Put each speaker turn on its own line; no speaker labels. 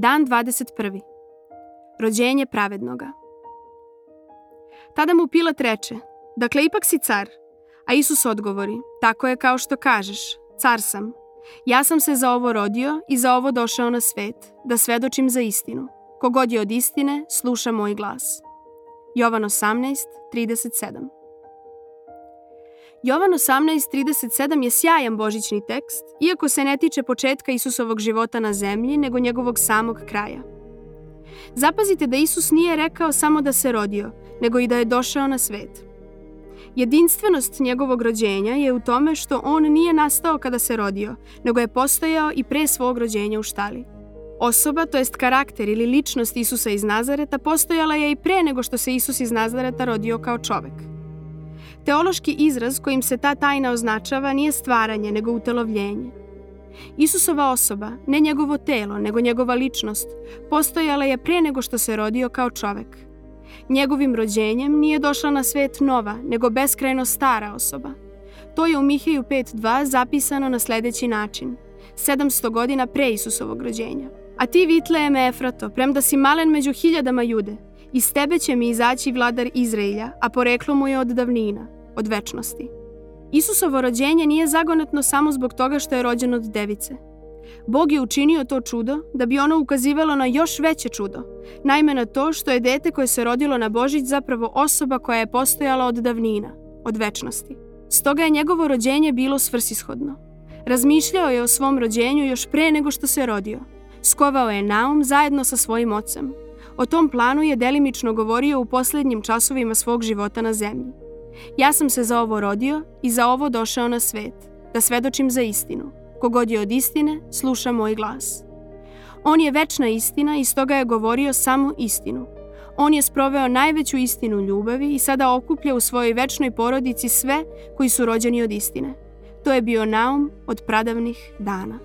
Dan 21. Rođenje pravednoga. Tada mu Pilat reče, dakle ipak si car. A Isus odgovori, tako je kao što kažeš, car sam. Ja sam se za ovo rodio i za ovo došao na svet, da svedočim za istinu. Kogod je od istine, sluša moj glas. Jovan 18, 37 Jovan 18.37 je sjajan božićni tekst, iako se ne tiče početka Isusovog života na zemlji, nego njegovog samog kraja. Zapazite da Isus nije rekao samo da se rodio, nego i da je došao na svet. Jedinstvenost njegovog rođenja je u tome što on nije nastao kada se rodio, nego je postojao i pre svog rođenja u štali. Osoba, to jest karakter ili ličnost Isusa iz Nazareta, postojala je i pre nego što se Isus iz Nazareta rodio kao čovek – Teološki izraz kojim se ta tajna označava nije stvaranje, nego utelovljenje. Isusova osoba, ne njegovo telo, nego njegova ličnost, postojala je pre nego što se rodio kao čovek. Njegovim rođenjem nije došla na svet nova, nego beskrajno stara osoba. To je u Mihaju 5.2 zapisano na sledeći način. 700 godina pre Isusovog rođenja. A ti Vitlejeme Efrato, premda si malen među hiljadama jude, iz tebe će mi izaći vladar Izraelja, a poreklo mu je od davnina od večnosti. Isusovo rođenje nije zagonetno samo zbog toga što je rođen od device. Bog je učinio to čudo da bi ono ukazivalo na još veće čudo, naime na to što je dete koje se rodilo na Božić zapravo osoba koja je postojala od davnina, od večnosti. Stoga je njegovo rođenje bilo svrsishodno. Razmišljao je o svom rođenju još pre nego što se rodio. Skovao je naum zajedno sa svojim ocem. O tom planu je delimično govorio u poslednjim časovima svog života na zemlji. Ja sam se za ovo rodio i za ovo došao na svet, da svedočim za istinu. Kogod je od istine, sluša moj glas. On je večna istina i stoga je govorio samo istinu. On je sproveo najveću istinu ljubavi i sada okuplja u svojoj večnoj porodici sve koji su rođeni od istine. To je bio naum od pradavnih dana.